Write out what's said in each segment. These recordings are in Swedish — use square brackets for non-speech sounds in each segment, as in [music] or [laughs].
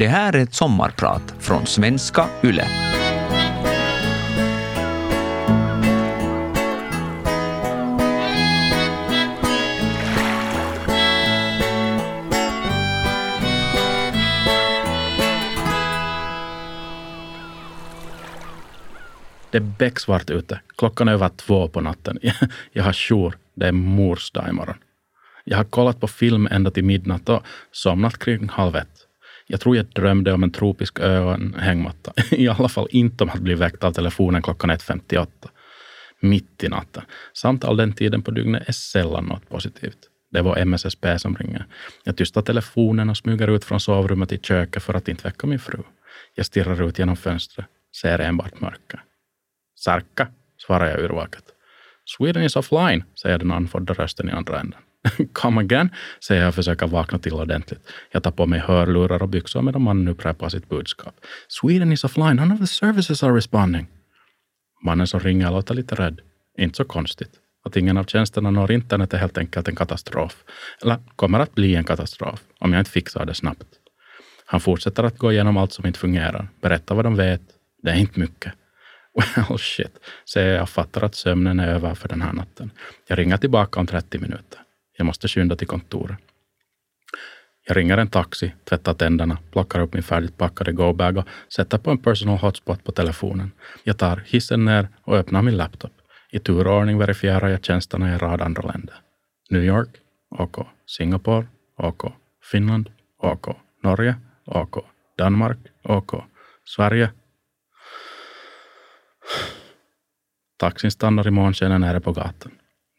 Det här är ett sommarprat från svenska YLE. Det är becksvart ute. Klockan är över två på natten. [laughs] Jag har jour. Det är mors dag imorgon. Jag har kollat på film ända till midnatt och somnat kring halv ett. Jag tror jag drömde om en tropisk ö och en hängmatta. [laughs] I alla fall inte om att bli väckt av telefonen klockan 1.58. Mitt i natten. Samt all den tiden på dygnet är sällan något positivt. Det var MSSP som ringer. Jag tystar telefonen och smyger ut från sovrummet i köket för att inte väcka min fru. Jag stirrar ut genom fönstret, ser enbart mörker. Sarka, svarar jag yrvaket. Sweden is offline, säger den andfådda rösten i andra änden. [laughs] Come again, säger jag och försöker vakna till ordentligt. Jag tar på mig hörlurar och byxor medan mannen upprepar sitt budskap. Sweden is offline, none of the services are responding. Mannen som ringer låter lite rädd. Inte så konstigt. Att ingen av tjänsterna når internet är helt enkelt en katastrof. Eller kommer att bli en katastrof om jag inte fixar det snabbt. Han fortsätter att gå igenom allt som inte fungerar, berätta vad de vet. Det är inte mycket. Well shit, säger jag fattar att sömnen är över för den här natten. Jag ringer tillbaka om 30 minuter. Jag måste skynda till kontoret. Jag ringer en taxi, tvättar tänderna, plockar upp min färdigt packade go-bag och sätter på en personal hotspot på telefonen. Jag tar hissen ner och öppnar min laptop. I turordning verifierar jag tjänsterna i en rad andra länder. New York, OK. Singapore, OK. Finland, OK. Norge, OK. Danmark, OK. Sverige. Taxin stannar i månskenen nere på gatan.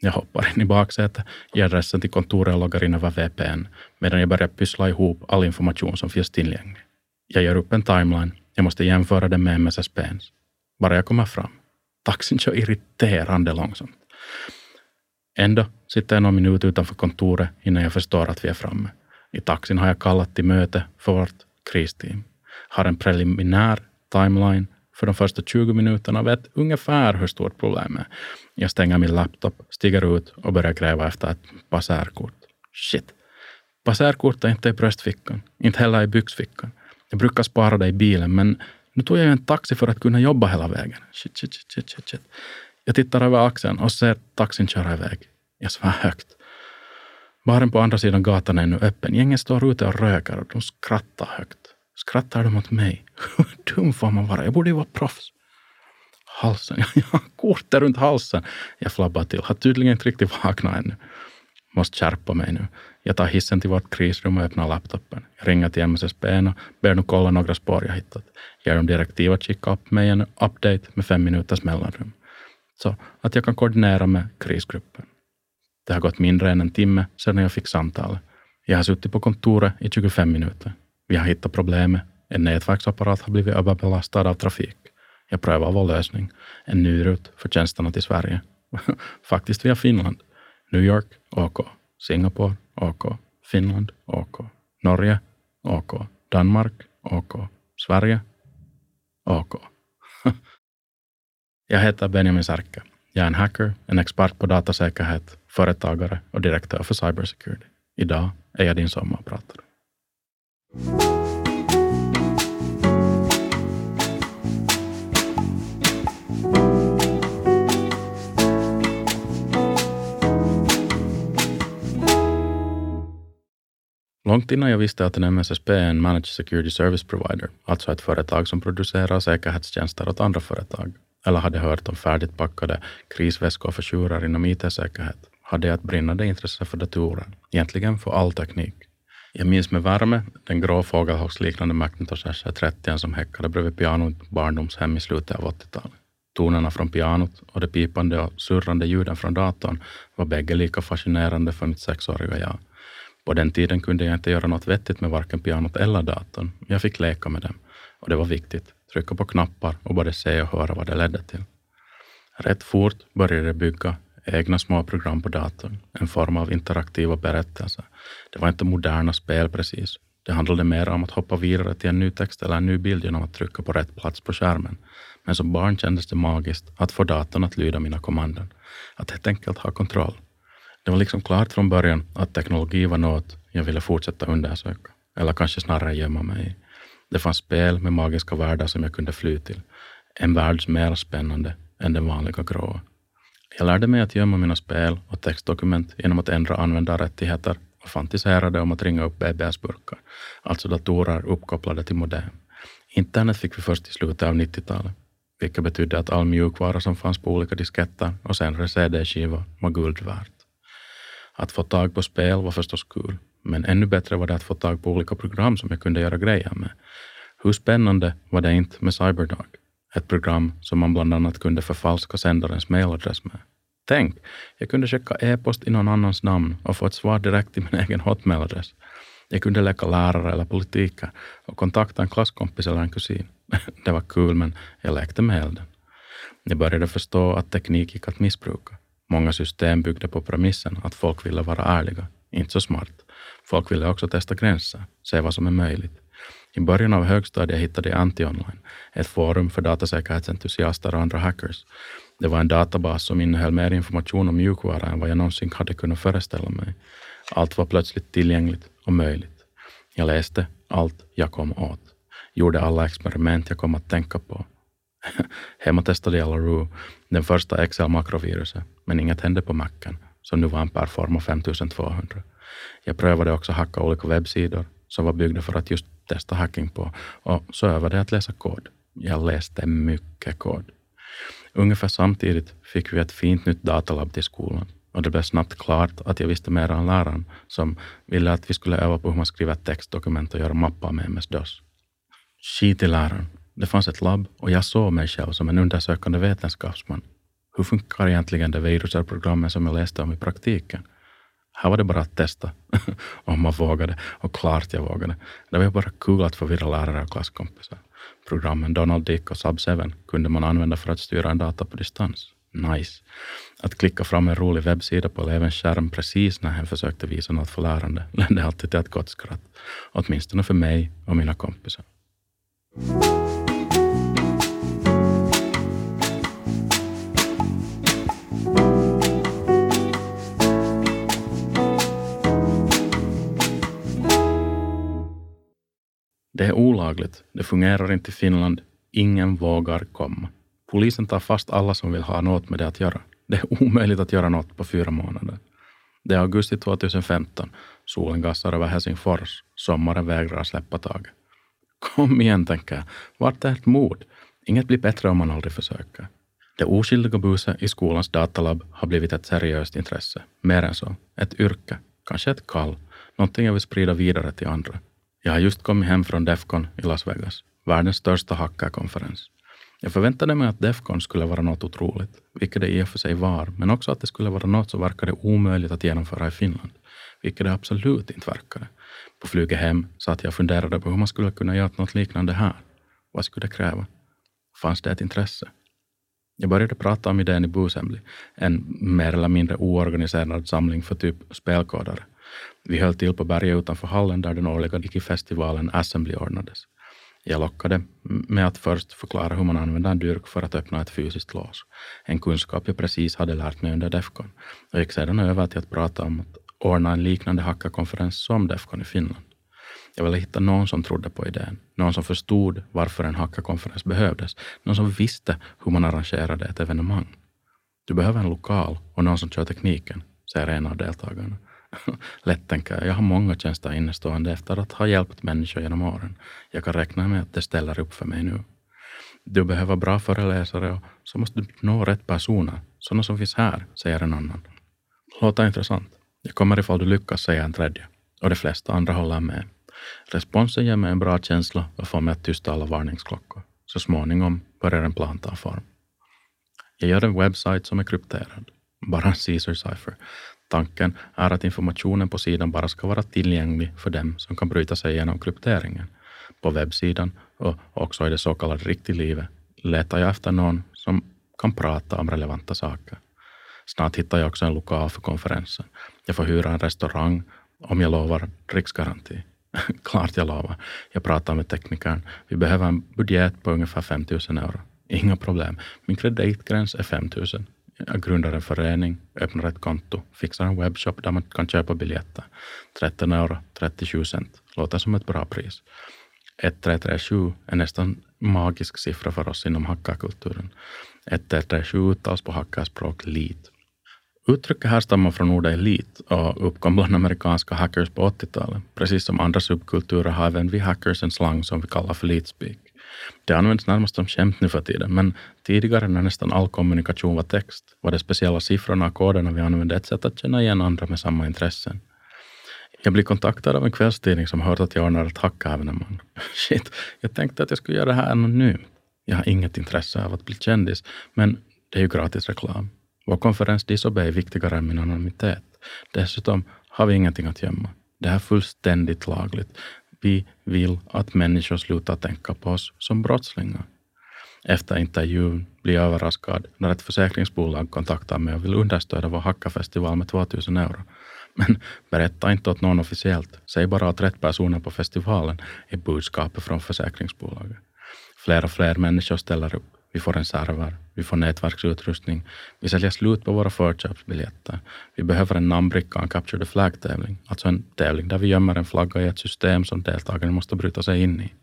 Jag hoppar in i baksätet, ger adressen till kontoret och loggar in över VPN medan jag börjar pyssla ihop all information som finns tillgänglig. Jag gör upp en timeline. Jag måste jämföra den med MSSPns. Bara jag kommer fram. Taxin kör irriterande långsamt. Ändå sitter jag någon minut utanför kontoret innan jag förstår att vi är framme. I taxin har jag kallat till möte för vårt kristeam. Har en preliminär timeline för de första 20 minuterna vet ungefär hur stort problemet är. Jag stänger min laptop, stiger ut och börjar gräva efter ett passerkort. Shit. Passerkort är inte i bröstfickan, inte heller i byxfickan. Jag brukar spara det i bilen, men nu tog jag en taxi för att kunna jobba hela vägen. Shit, shit, shit, shit, shit. Jag tittar över axeln och ser taxin köra iväg. Jag svär högt. Baren på andra sidan gatan är nu öppen. Gänget står ute och röker och de skrattar högt. Skrattar de åt mig? [laughs] Hur dum får man vara? Jag borde ju vara proffs. Halsen, [laughs] jag har kortet runt halsen. Jag flabbar till. Har tydligen inte riktigt vaknat ännu. Måste skärpa mig nu. Jag tar hissen till vårt krisrum och öppnar laptopen. Jag ringer till MSSB och ber dem kolla några spår jag hittat. Ger dem direktiv att skicka upp mig en update med fem minuters mellanrum. Så att jag kan koordinera med krisgruppen. Det har gått mindre än en timme sedan jag fick samtalet. Jag har suttit på kontoret i 25 minuter. Vi har hittat problemet. En nätverksapparat har blivit överbelastad av trafik. Jag prövar vår lösning. En ny rutt för tjänsterna till Sverige. [laughs] Faktiskt via Finland. New York, OK. Singapore, OK. Finland, OK. Norge, OK. Danmark, OK. Sverige, OK. [laughs] Jag heter Benjamin Särke. Jag är en hacker, en expert på datasäkerhet, företagare och direktör för cybersecurity. Idag är jag din sommarpratare. Långt innan jag visste att en MSSP är en Managed Security Service Provider, alltså ett företag som producerar säkerhetstjänster åt andra företag, eller hade hört om färdigt packade krisväskor för tjurar inom IT-säkerhet, hade jag ett brinnande intresse för datorer, egentligen för all teknik. Jag minns med värme den grå fågelholksliknande Macintosh SR30 e som häckade bredvid pianot barndomshem i slutet av 80-talet. Tonerna från pianot och de pipande och surrande ljuden från datorn var bägge lika fascinerande för mitt sexåriga jag. På den tiden kunde jag inte göra något vettigt med varken pianot eller datorn. Jag fick leka med dem och det var viktigt. Trycka på knappar och både se och höra vad det ledde till. Rätt fort började jag bygga egna små program på datorn, en form av interaktiva berättelser. Det var inte moderna spel precis. Det handlade mer om att hoppa vidare till en ny text eller en ny bild genom att trycka på rätt plats på skärmen. Men som barn kändes det magiskt att få datorn att lyda mina kommandon. Att helt enkelt ha kontroll. Det var liksom klart från början att teknologi var något jag ville fortsätta undersöka, eller kanske snarare gömma mig i. Det fanns spel med magiska världar som jag kunde fly till. En värld som är mer spännande än den vanliga gråa. Jag lärde mig att gömma mina spel och textdokument genom att ändra användarrättigheter och fantiserade om att ringa upp BBS-burkar, alltså datorer uppkopplade till modem. Internet fick vi först i slutet av 90-talet, vilket betydde att all mjukvara som fanns på olika disketter och senare CD-skivor var guld värt. Att få tag på spel var förstås kul, men ännu bättre var det att få tag på olika program som jag kunde göra grejer med. Hur spännande var det inte med Cyberdog? Ett program som man bland annat kunde förfalska sändarens mailadress med. Tänk, jag kunde skicka e-post i någon annans namn och få ett svar direkt i min [laughs] egen hotmailadress. Jag kunde leka lärare eller politiker och kontakta en klasskompis eller en kusin. [laughs] Det var kul, men jag lekte med elden. Jag började förstå att teknik gick att missbruka. Många system byggde på premissen att folk ville vara ärliga. Inte så smart. Folk ville också testa gränser, se vad som är möjligt. I början av högstadiet hittade jag Anti-Online, ett forum för datasäkerhetsentusiaster och andra hackers. Det var en databas som innehöll mer information om mjukvara än vad jag någonsin hade kunnat föreställa mig. Allt var plötsligt tillgängligt och möjligt. Jag läste allt jag kom åt, gjorde alla experiment jag kom att tänka på. [laughs] Hemma testade jag LaRue, den första Excel-makroviruset, men inget hände på Macen, som nu var en Performa 5200. Jag prövade också hacka olika webbsidor som var byggda för att just testa hacking på och så övade jag att läsa kod. Jag läste mycket kod. Ungefär samtidigt fick vi ett fint nytt datalabb till skolan och det blev snabbt klart att jag visste mer än läraren som ville att vi skulle öva på hur man skriver textdokument och göra mappar med MS-DOS. Skit i läraren. Det fanns ett labb och jag såg mig själv som en undersökande vetenskapsman. Hur funkar egentligen det virusprogrammen som jag läste om i praktiken? Här var det bara att testa [laughs] om man vågade och klart jag vågade. Det var bara kul att förvirra lärare och klasskompisar. Programmen Donald Dick och Sub7 kunde man använda för att styra en data på distans. Nice. Att klicka fram en rolig webbsida på elevens skärm precis när hen försökte visa något för lärande [laughs] ledde alltid till ett gott skratt. Åtminstone för mig och mina kompisar. Det är olagligt. Det fungerar inte i Finland. Ingen vågar komma. Polisen tar fast alla som vill ha något med det att göra. Det är omöjligt att göra något på fyra månader. Det är augusti 2015. Solen gassar över Helsingfors. Sommaren vägrar släppa taget. Kom igen, tänker jag. Vart är ert mod? Inget blir bättre om man aldrig försöker. Det oskyldiga buset i skolans datalab har blivit ett seriöst intresse. Mer än så. Ett yrke. Kanske ett kall. Någonting jag vill sprida vidare till andra. Jag har just kommit hem från Defcon i Las Vegas, världens största hackerkonferens. Jag förväntade mig att Defcon skulle vara något otroligt, vilket det i och för sig var, men också att det skulle vara något som verkade omöjligt att genomföra i Finland, vilket det absolut inte verkade. På flyget hem satt jag och funderade på hur man skulle kunna göra något liknande här. Vad skulle det kräva? Fanns det ett intresse? Jag började prata om idén i Boosassembly, en mer eller mindre oorganiserad samling för typ spelkodare. Vi höll till på berget utanför hallen där den årliga Digi-festivalen Assembly ordnades. Jag lockade med att först förklara hur man använder en dyrk för att öppna ett fysiskt lås. En kunskap jag precis hade lärt mig under Defcon. Och gick sedan över till att prata om att ordna en liknande hackerkonferens som Defcon i Finland. Jag ville hitta någon som trodde på idén, någon som förstod varför en hackerkonferens behövdes, någon som visste hur man arrangerade ett evenemang. Du behöver en lokal och någon som kör tekniken, säger en av deltagarna. Lätt tänker jag. Jag har många tjänster innestående efter att ha hjälpt människor genom åren. Jag kan räkna med att det ställer upp för mig nu. Du behöver bra föreläsare och så måste du nå rätt personer. Sådana som finns här, säger en annan. Låter intressant. Jag kommer ifall du lyckas, säger en tredje. Och de flesta andra håller med. Responsen ger mig en bra känsla och får mig att tysta alla varningsklockor. Så småningom börjar en plan ta form. Jag gör en webbsajt som är krypterad. Bara en Caesar cipher Tanken är att informationen på sidan bara ska vara tillgänglig för dem som kan bryta sig igenom krypteringen. På webbsidan och också i det så kallade riktiga livet letar jag efter någon som kan prata om relevanta saker. Snart hittar jag också en lokal för konferensen. Jag får hyra en restaurang om jag lovar dricksgaranti. [laughs] Klart jag lovar. Jag pratar med teknikern. Vi behöver en budget på ungefär 5 000 euro. Inga problem. Min kreditgräns är 5 000. Jag grundar en förening, öppnar ett konto, fixar en webbshop där man kan köpa biljetter. 13 euro, 37 cent. Låter som ett bra pris. 1337 är nästan magisk siffra för oss inom hackarkulturen. 1337 uttalas på hackerspråk lit. Uttrycket härstammar från ordet elit och uppkom bland amerikanska hackers på 80-talet. Precis som andra subkulturer har även vi hackers en slang som vi kallar för leadspeak. Det används närmast som skämt nu för tiden, men tidigare när nästan all kommunikation var text var de speciella siffrorna och koderna vi använde ett sätt att känna igen andra med samma intressen. Jag blev kontaktad av en kvällstidning som hört att jag ordnar ett hackevenemang. [laughs] Shit, jag tänkte att jag skulle göra det här anonymt. Jag har inget intresse av att bli kändis, men det är ju gratis reklam. Vår konferens Disobey är viktigare än min anonymitet. Dessutom har vi ingenting att gömma. Det här är fullständigt lagligt. Vi vill att människor slutar tänka på oss som brottslingar. Efter intervjun blir jag överraskad när ett försäkringsbolag kontaktar mig och vill understödja vår hackafestival med 2000 euro. Men berätta inte åt någon officiellt. Säg bara att rätt personer på festivalen är budskapet från försäkringsbolaget. Fler och fler människor ställer upp. Vi får en server, vi får nätverksutrustning, vi säljer slut på våra förköpsbiljetter. Vi behöver en namnbricka och en Capture the Flag-tävling, alltså en tävling där vi gömmer en flagga i ett system som deltagarna måste bryta sig in i.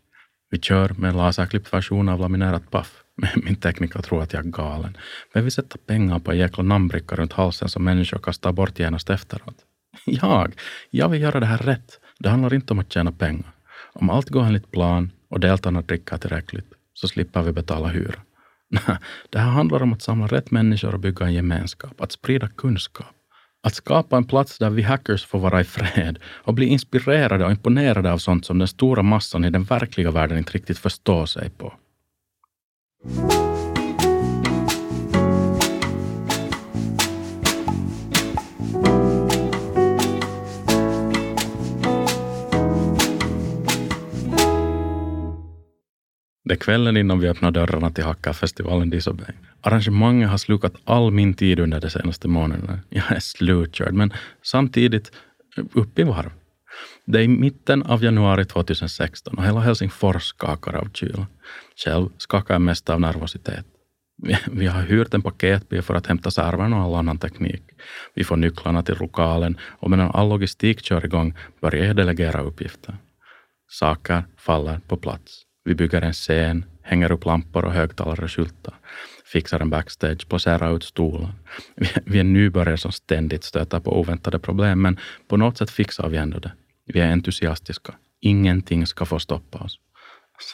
Vi kör med en laserklippt version av laminerat paff. [laughs] Min tekniker tror att jag är galen. Men vi sätter pengar på en jäkla namnbricka runt halsen som människor kastar bort genast efteråt. [laughs] Jag, jag vill göra det här rätt. Det handlar inte om att tjäna pengar. Om allt går enligt plan och deltagarna dricker tillräckligt så slipper vi betala hyra. [laughs] Det här handlar om att samla rätt människor och bygga en gemenskap, att sprida kunskap. Att skapa en plats där vi hackers får vara i fred och bli inspirerade och imponerade av sånt som den stora massan i den verkliga världen inte riktigt förstår sig på. Det är kvällen innan vi öppnar dörrarna till Hackarfestivalen Disobey. Arrangemanget har slukat all min tid under de senaste månaderna. Jag är slutkörd, men samtidigt upp i varv. Det är i mitten av januari 2016 och hela Helsingfors skakar av kyla. Själv skakar jag mest av nervositet. Vi har hyrt en paketbil för att hämta servern och all annan teknik. Vi får nycklarna till lokalen och medan all logistik kör igång börjar jag delegera uppgifter. Saker faller på plats. Vi bygger en scen, hänger upp lampor och högtalare och skyltar, fixar en backstage, poserar ut stolar. Vi är nybörjare som ständigt stöter på oväntade problem, men på något sätt fixar vi ändå det. Vi är entusiastiska. Ingenting ska få stoppa oss.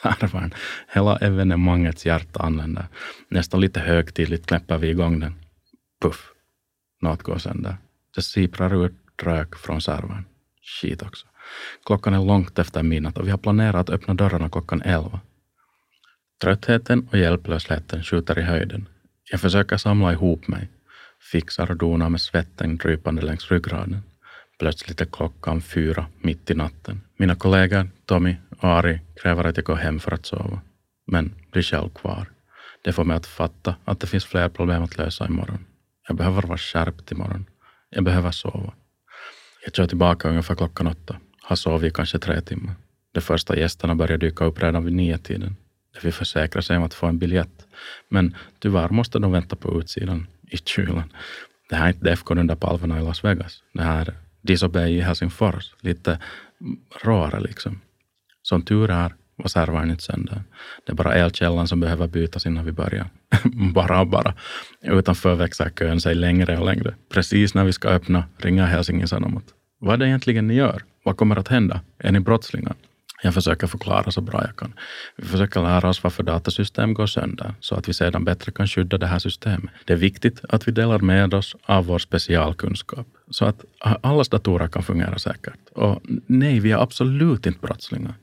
Servern, hela evenemangets hjärta anländer. Nästan lite högtidligt knäpper vi igång den. Puff! Något går sönder. Det siprar ut rök från servern. Skit också. Klockan är långt efter midnatt och vi har planerat att öppna dörrarna klockan elva. Tröttheten och hjälplösheten skjuter i höjden. Jag försöker samla ihop mig, fixar och donar med svetten drypande längs ryggraden. Plötsligt är klockan fyra mitt i natten. Mina kollegor Tommy och Ari kräver att jag går hem för att sova, men blir själv kvar. Det får mig att fatta att det finns fler problem att lösa imorgon. Jag behöver vara skärpt imorgon. Jag behöver sova. Jag kör tillbaka ungefär klockan åtta har sovit kanske tre timmar. De första gästerna började dyka upp redan vid nio tiden. De fick försäkra sig om att få en biljett. Men tyvärr måste de vänta på utsidan, i kylan. Det här är inte Defcon under palverna i Las Vegas. Det här är Disobey i Helsingfors. Lite råare liksom. Som tur är var servern inte sönder. Det är bara elkällan som behöver bytas innan vi börjar. [laughs] bara bara. Utanför växer kön sig längre och längre. Precis när vi ska öppna ringer Helsingin Sanomat. Vad är det egentligen ni gör? Vad kommer att hända? Är ni brottslingar? Jag försöker förklara så bra jag kan. Vi försöker lära oss varför datasystem går sönder så att vi sedan bättre kan skydda det här systemet. Det är viktigt att vi delar med oss av vår specialkunskap så att allas datorer kan fungera säkert. Och nej, vi är absolut inte brottslingar.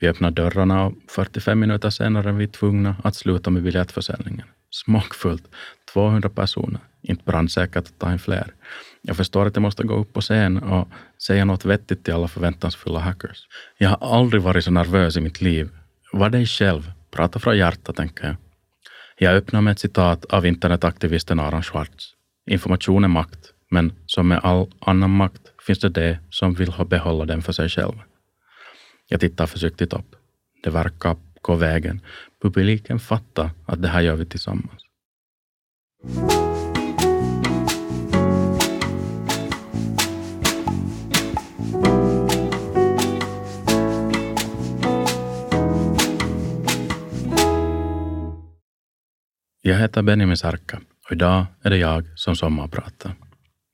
Vi öppnar dörrarna och 45 minuter senare är vi tvungna att sluta med biljettförsäljningen. Smakfullt. 200 personer. Inte brandsäkert att ta in fler. Jag förstår att jag måste gå upp på scen och säga något vettigt till alla förväntansfulla hackers. Jag har aldrig varit så nervös i mitt liv. Var dig själv. Prata från hjärtat, tänker jag. Jag öppnar med ett citat av internetaktivisten Aron Schwartz. Information är makt, men som med all annan makt finns det det som vill behålla den för sig själv. Jag tittar försiktigt upp. Det verkar gå vägen. Publiken fattar att det här gör vi tillsammans. Jag heter Benjamin Sarka och idag är det jag som sommarpratar.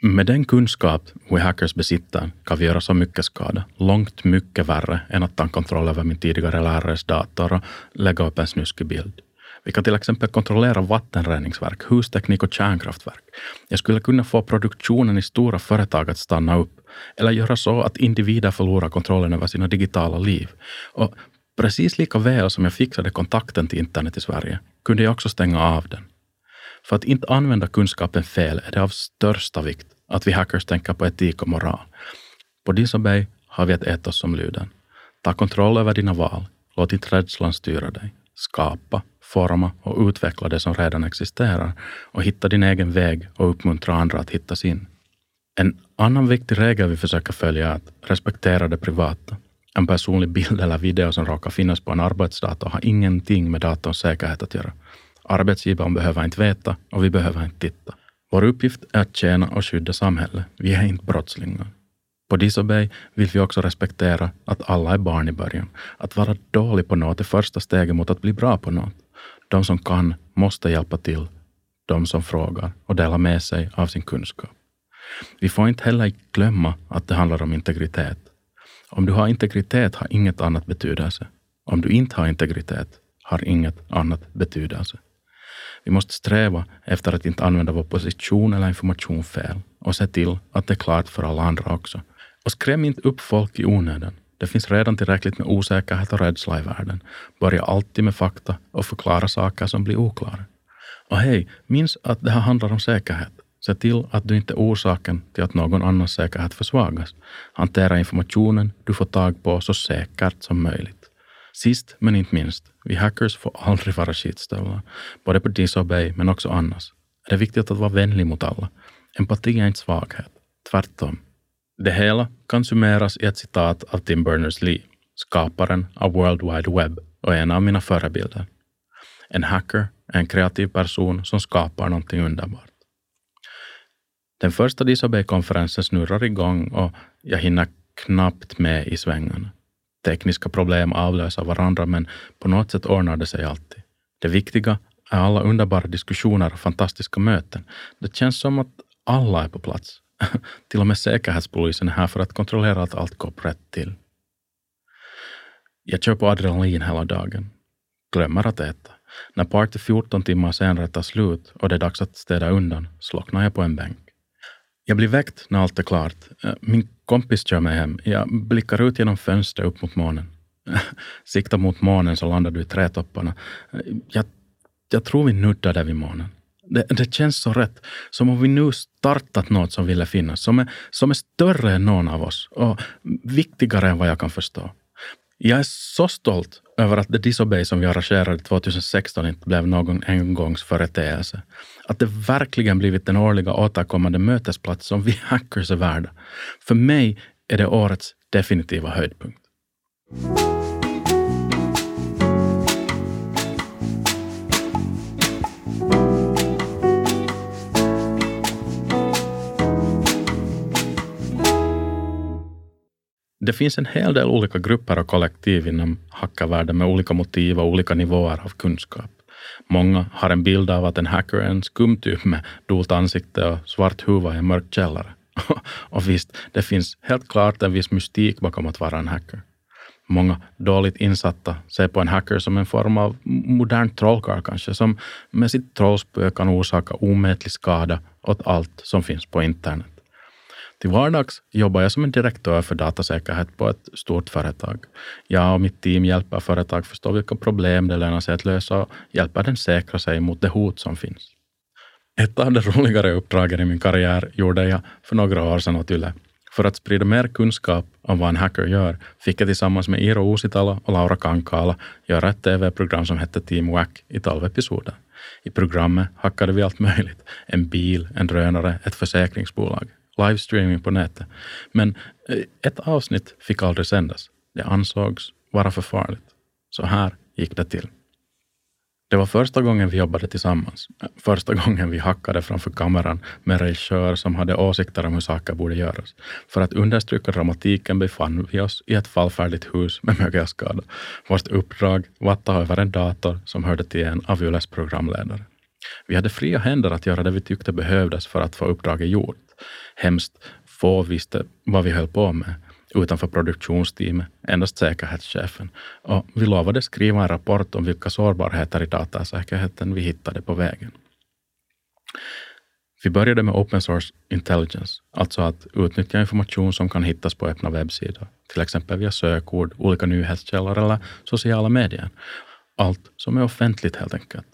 Med den kunskap We Hackers besitter kan vi göra så mycket skada, långt mycket värre än att ta kontroll över min tidigare lärares dator och lägga upp en snuskig bild. Vi kan till exempel kontrollera vattenreningsverk, husteknik och kärnkraftverk. Jag skulle kunna få produktionen i stora företag att stanna upp eller göra så att individer förlorar kontrollen över sina digitala liv. Och precis lika väl som jag fixade kontakten till internet i Sverige kunde jag också stänga av den. För att inte använda kunskapen fel är det av största vikt att vi hackers tänker på etik och moral. På Disobey har vi ett etos som lyder. Ta kontroll över dina val. Låt inte rädslan styra dig. Skapa, forma och utveckla det som redan existerar och hitta din egen väg och uppmuntra andra att hitta sin. En annan viktig regel vi försöker följa är att respektera det privata. En personlig bild eller video som råkar finnas på en arbetsdator har ingenting med datorns säkerhet att göra. Arbetsgivaren behöver inte veta och vi behöver inte titta. Vår uppgift är att tjäna och skydda samhället. Vi är inte brottslingar. På Disobey vill vi också respektera att alla är barn i början. Att vara dålig på något är första steget mot att bli bra på något. De som kan måste hjälpa till. De som frågar och delar med sig av sin kunskap. Vi får inte heller glömma att det handlar om integritet. Om du har integritet har inget annat betydelse. Om du inte har integritet har inget annat betydelse. Vi måste sträva efter att inte använda vår position eller information fel och se till att det är klart för alla andra också. Och skräm inte upp folk i onödan. Det finns redan tillräckligt med osäkerhet och rädsla i världen. Börja alltid med fakta och förklara saker som blir oklara. Och hej, minns att det här handlar om säkerhet. Se till att du inte är orsaken till att någon annans säkerhet försvagas. Hantera informationen du får tag på så säkert som möjligt. Sist men inte minst, vi hackers får aldrig vara skitstövlar. Både på Disobey men också annars. Det är viktigt att vara vänlig mot alla. Empati är inte svaghet. Tvärtom. Det hela kan summeras i ett citat av Tim Berners-Lee, skaparen av World Wide Web och en av mina förebilder. En hacker är en kreativ person som skapar någonting underbart. Den första Disobey-konferensen snurrar igång och jag hinner knappt med i svängarna. Tekniska problem avlöser varandra, men på något sätt ordnar det sig alltid. Det viktiga är alla underbara diskussioner och fantastiska möten. Det känns som att alla är på plats. [laughs] till och med Säkerhetspolisen är här för att kontrollera att allt går rätt till. Jag kör på adrenalin hela dagen. Glömmer att äta. När party 14 timmar senare tar slut och det är dags att städa undan slocknar jag på en bänk. Jag blir väckt när allt är klart. Eh, min kompis kör mig hem. Jag blickar ut genom fönstret upp mot månen. [laughs] Siktar mot månen så landar du i trädtopparna. Eh, jag, jag tror vi nuddar där vid månen. Det, det, känns så rätt. Som om vi nu startat något som ville finnas. Som är, som är större än någon av oss och viktigare än vad jag kan förstå. Jag är så stolt över att The Disobey som vi arrangerade 2016 inte blev någon engångsföreteelse. Att det verkligen blivit den årliga återkommande mötesplats som vi [laughs] hackers är värda. För mig är det årets definitiva höjdpunkt. Det finns en hel del olika grupper och kollektiv inom hackarvärlden med olika motiv och olika nivåer av kunskap. Många har en bild av att en hacker är en skum typ med dolt ansikte och svart huva i en mörk källare. [laughs] och visst, det finns helt klart en viss mystik bakom att vara en hacker. Många dåligt insatta ser på en hacker som en form av modern trollkarl kanske, som med sitt trollspö kan orsaka omätlig skada åt allt som finns på internet. Till vardags jobbar jag som en direktör för datasäkerhet på ett stort företag. Jag och mitt team hjälper företag förstå vilka problem det lönar sig att lösa och hjälper den säkra sig mot det hot som finns. Ett av de roligare uppdragen i min karriär gjorde jag för några år sedan åt Yle. För att sprida mer kunskap om vad en hacker gör fick jag tillsammans med Iiro Uusitalo och Laura Kankala göra ett tv-program som hette Team Wack i tolv episoder. I programmet hackade vi allt möjligt. En bil, en drönare, ett försäkringsbolag livestreaming på nätet. Men eh, ett avsnitt fick aldrig sändas. Det ansågs vara för farligt. Så här gick det till. Det var första gången vi jobbade tillsammans. Första gången vi hackade framför kameran med regissör som hade åsikter om hur saker borde göras. För att understryka dramatiken befann vi oss i ett fallfärdigt hus med mögelskada. Vårt uppdrag var att ta över en dator som hörde till en av Yles programledare. Vi hade fria händer att göra det vi tyckte behövdes för att få uppdraget gjort. Hemskt få visste vad vi höll på med utanför produktionsteamet, endast säkerhetschefen. Och vi lovade skriva en rapport om vilka sårbarheter i datasäkerheten vi hittade på vägen. Vi började med open source intelligence, alltså att utnyttja information som kan hittas på öppna webbsidor, till exempel via sökord, olika nyhetskällor eller sociala medier. Allt som är offentligt helt enkelt.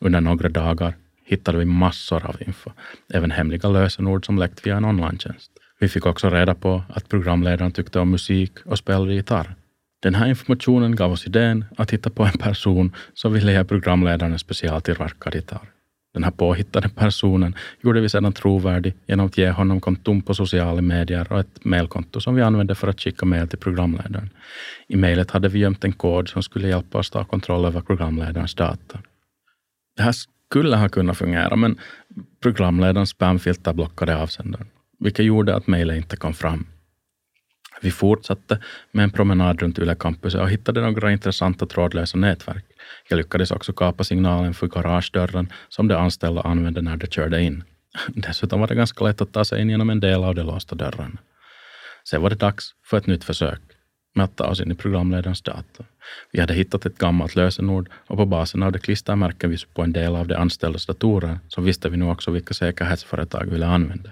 Under några dagar hittade vi massor av info, även hemliga lösenord som läckt via en online-tjänst. Vi fick också reda på att programledaren tyckte om musik och spelade gitarr. Den här informationen gav oss idén att hitta på en person som ville ge programledaren en specialtillverkad gitarr. Den här påhittade personen gjorde vi sedan trovärdig genom att ge honom konton på sociala medier och ett mejlkonto som vi använde för att skicka mejl till programledaren. I mejlet hade vi gömt en kod som skulle hjälpa oss ta kontroll över programledarens data. Det här skulle ha kunnat fungera, men programledarens spamfilter blockade avsändaren, vilket gjorde att mejlet inte kom fram. Vi fortsatte med en promenad runt Yle Campus och hittade några intressanta trådlösa nätverk. Jag lyckades också kapa signalen för garagedörren som de anställda använde när de körde in. [laughs] Dessutom var det ganska lätt att ta sig in genom en del av de låsta dörrarna. Sen var det dags för ett nytt försök med att ta oss in i programledarens dator. Vi hade hittat ett gammalt lösenord och på basen av det klistermärken vi på en del av de anställdas datorer så visste vi nu också vilka säkerhetsföretag vi ville använda.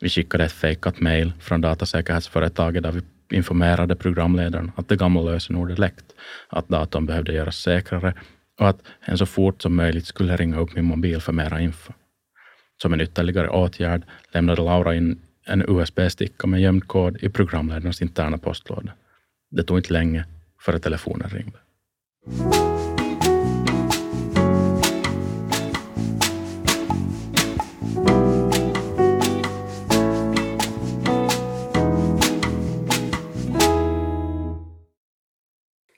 Vi skickade ett fejkat mejl från datasäkerhetsföretaget där vi informerade programledaren att det gamla lösenordet läckt, att datorn behövde göras säkrare och att en så fort som möjligt skulle ringa upp min mobil för mera info. Som en ytterligare åtgärd lämnade Laura in en USB-sticka med gömd kod i programledarens interna postlåda. Det tog inte länge före telefonen ringde.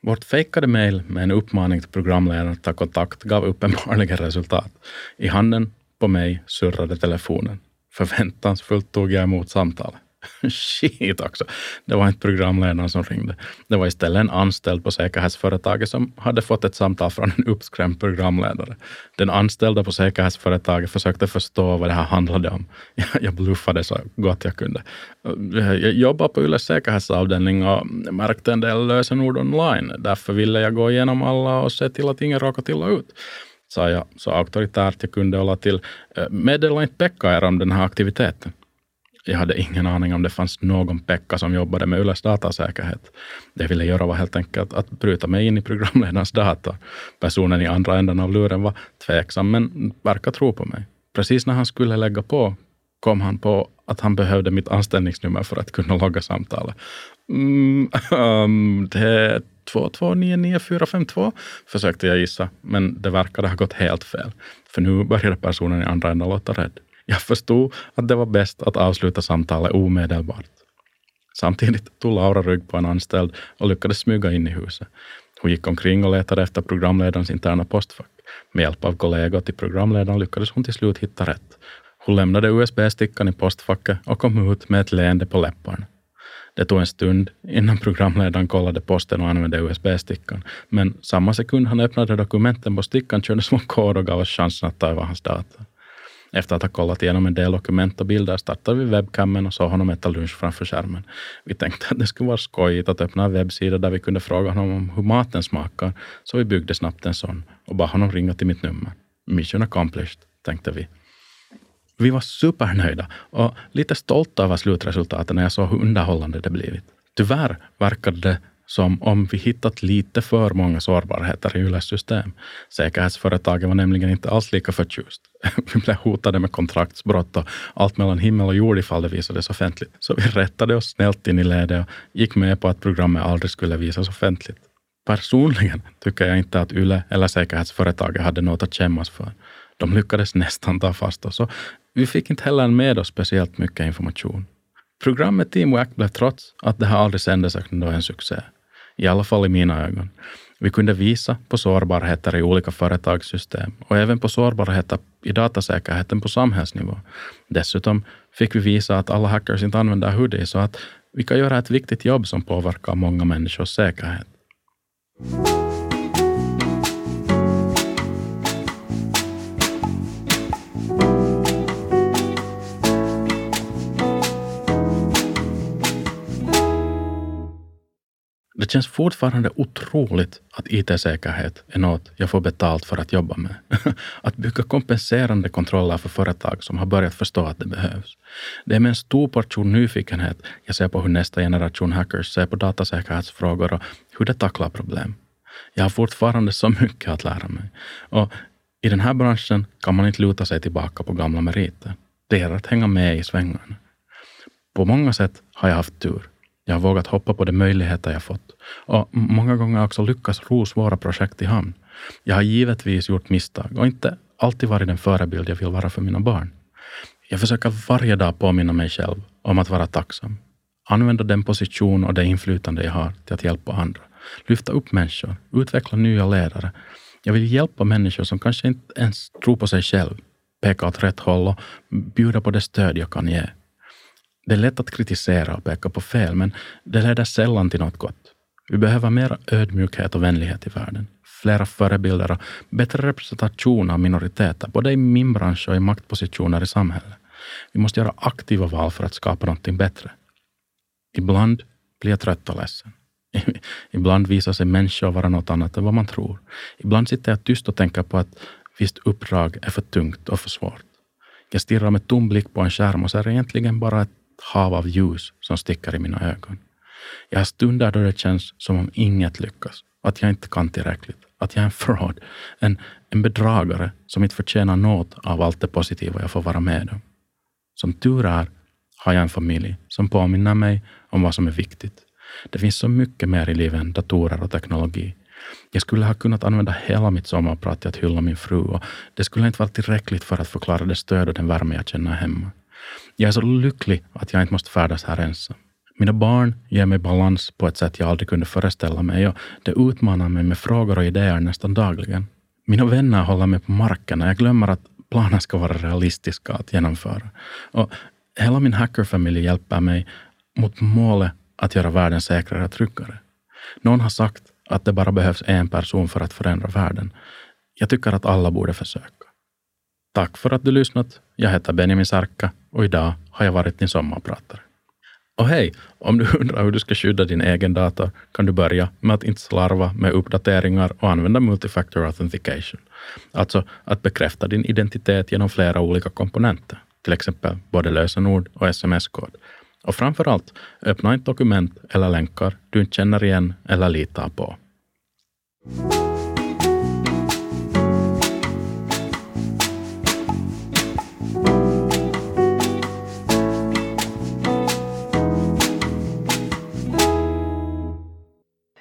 Vårt fejkade mejl med en uppmaning till programledaren att ta kontakt gav uppenbarligen resultat. I handen på mig surrade telefonen. Förväntansfullt tog jag emot samtalet. [laughs] Shit också. Det var inte programledaren som ringde. Det var istället en anställd på säkerhetsföretaget som hade fått ett samtal från en uppskrämd programledare. Den anställda på säkerhetsföretaget försökte förstå vad det här handlade om. [laughs] Jag bluffade så gott jag kunde. Jag jobbar på Yles säkerhetsavdelning och märkte en del lösenord online. Därför ville jag gå igenom alla och se till att ingen råkade illa ut sa jag så auktoritärt jag kunde och till. Eh, meddela inte Pekka er om den här aktiviteten. Jag hade ingen aning om det fanns någon Pekka som jobbade med Yles datasäkerhet. Det jag ville göra var helt enkelt att bryta mig in i programledarens dator. Personen i andra änden av luren var tveksam men verkade tro på mig. Precis när han skulle lägga på kom han på att han behövde mitt anställningsnummer för att kunna logga samtalet. Mm, [laughs] um, det 2299452 försökte jag gissa, men det verkade ha gått helt fel. För nu började personen i andra änden låta rädd. Jag förstod att det var bäst att avsluta samtalet omedelbart. Samtidigt tog Laura rygg på en anställd och lyckades smyga in i huset. Hon gick omkring och letade efter programledarens interna postfack. Med hjälp av kollegor till programledaren lyckades hon till slut hitta rätt. Hon lämnade USB-stickan i postfacket och kom ut med ett leende på läpparna. Det tog en stund innan programledaren kollade posten och använde USB-stickan. Men samma sekund han öppnade dokumenten på stickan kördes vår kod och gav oss chansen att ta över hans data. Efter att ha kollat igenom en del dokument och bilder startade vi webbkammen och såg honom äta lunch framför skärmen. Vi tänkte att det skulle vara skojigt att öppna en webbsida där vi kunde fråga honom om hur maten smakar, så vi byggde snabbt en sån och bad honom ringa till mitt nummer. Mission accomplished, tänkte vi. Vi var supernöjda och lite stolta över slutresultatet när jag såg hur underhållande det blivit. Tyvärr verkade det som om vi hittat lite för många sårbarheter i Yles system. Säkerhetsföretaget var nämligen inte alls lika förtjust. [laughs] Vi blev hotade med kontraktsbrott och allt mellan himmel och jord ifall det visades offentligt. Så vi rättade oss snällt in i ledet och gick med på att programmet aldrig skulle visas offentligt. Personligen tycker jag inte att Yle eller säkerhetsföretaget hade något att skämmas för. De lyckades nästan ta fast oss. Vi fick inte heller med oss speciellt mycket information. Programmet Teamwork blev trots att det här aldrig sändes ändå en succé. I alla fall i mina ögon. Vi kunde visa på sårbarheter i olika företagssystem och även på sårbarheter i datasäkerheten på samhällsnivå. Dessutom fick vi visa att alla hackers inte använder hoodie så att vi kan göra ett viktigt jobb som påverkar många människors säkerhet. Det känns fortfarande otroligt att IT-säkerhet är något jag får betalt för att jobba med. [laughs] Att bygga kompenserande kontroller för företag som har börjat förstå att det behövs. Det är med en stor portion nyfikenhet jag ser på hur nästa generation hackers ser på datasäkerhetsfrågor och hur de tacklar problem. Jag har fortfarande så mycket att lära mig. Och i den här branschen kan man inte luta sig tillbaka på gamla meriter. Det gäller att hänga med i svängarna. På många sätt har jag haft tur. Jag har vågat hoppa på de möjligheter jag fått och många gånger också lyckats ro svåra projekt i hamn. Jag har givetvis gjort misstag och inte alltid varit den förebild jag vill vara för mina barn. Jag försöker varje dag påminna mig själv om att vara tacksam. Använda den position och det inflytande jag har till att hjälpa andra. Lyfta upp människor, utveckla nya ledare. Jag vill hjälpa människor som kanske inte ens tror på sig själv, peka åt rätt håll och bjuda på det stöd jag kan ge. Det är lätt att kritisera och peka på fel, men det leder sällan till något gott. Vi behöver mer ödmjukhet och vänlighet i världen. Flera förebilder och bättre representation av minoriteter, både i min bransch och i maktpositioner i samhället. Vi måste göra aktiva val för att skapa någonting bättre. Ibland blir jag trött och ledsen. [laughs] Ibland visar sig människor vara något annat än vad man tror. Ibland sitter jag tyst och tänker på att visst uppdrag är för tungt och för svårt. Jag stirrar med tom blick på en skärm och ser egentligen bara ett hav av ljus som sticker i mina ögon. Jag har stunder då det känns som om inget lyckas, att jag inte kan tillräckligt, att jag är en fraud, en, en bedragare som inte förtjänar något av allt det positiva jag får vara med om. Som tur är har jag en familj som påminner mig om vad som är viktigt. Det finns så mycket mer i livet än datorer och teknologi. Jag skulle ha kunnat använda hela mitt sommarprat till att hylla min fru och det skulle inte vara tillräckligt för att förklara det stöd och den värme jag känner hemma. Jag är så lycklig att jag inte måste färdas här ensam. Mina barn ger mig balans på ett sätt jag aldrig kunde föreställa mig och det utmanar mig med frågor och idéer nästan dagligen. Mina vänner håller mig på marken och jag glömmer att planer ska vara realistiska att genomföra. Och hela min hackerfamilj hjälper mig mot målet att göra världen säkrare och tryggare. Någon har sagt att det bara behövs en person för att förändra världen. Jag tycker att alla borde försöka. Tack för att du lyssnat. Jag heter Benjamin Sarka och idag har jag varit din sommarpratare. Och hej, om du [laughs] undrar hur du ska skydda din egen dator kan du börja med att inte slarva med uppdateringar och använda multifactor authentication. Alltså att bekräfta din identitet genom flera olika komponenter, till exempel både lösenord och sms-kod. Och framför allt, öppna inte dokument eller länkar du inte känner igen eller litar på.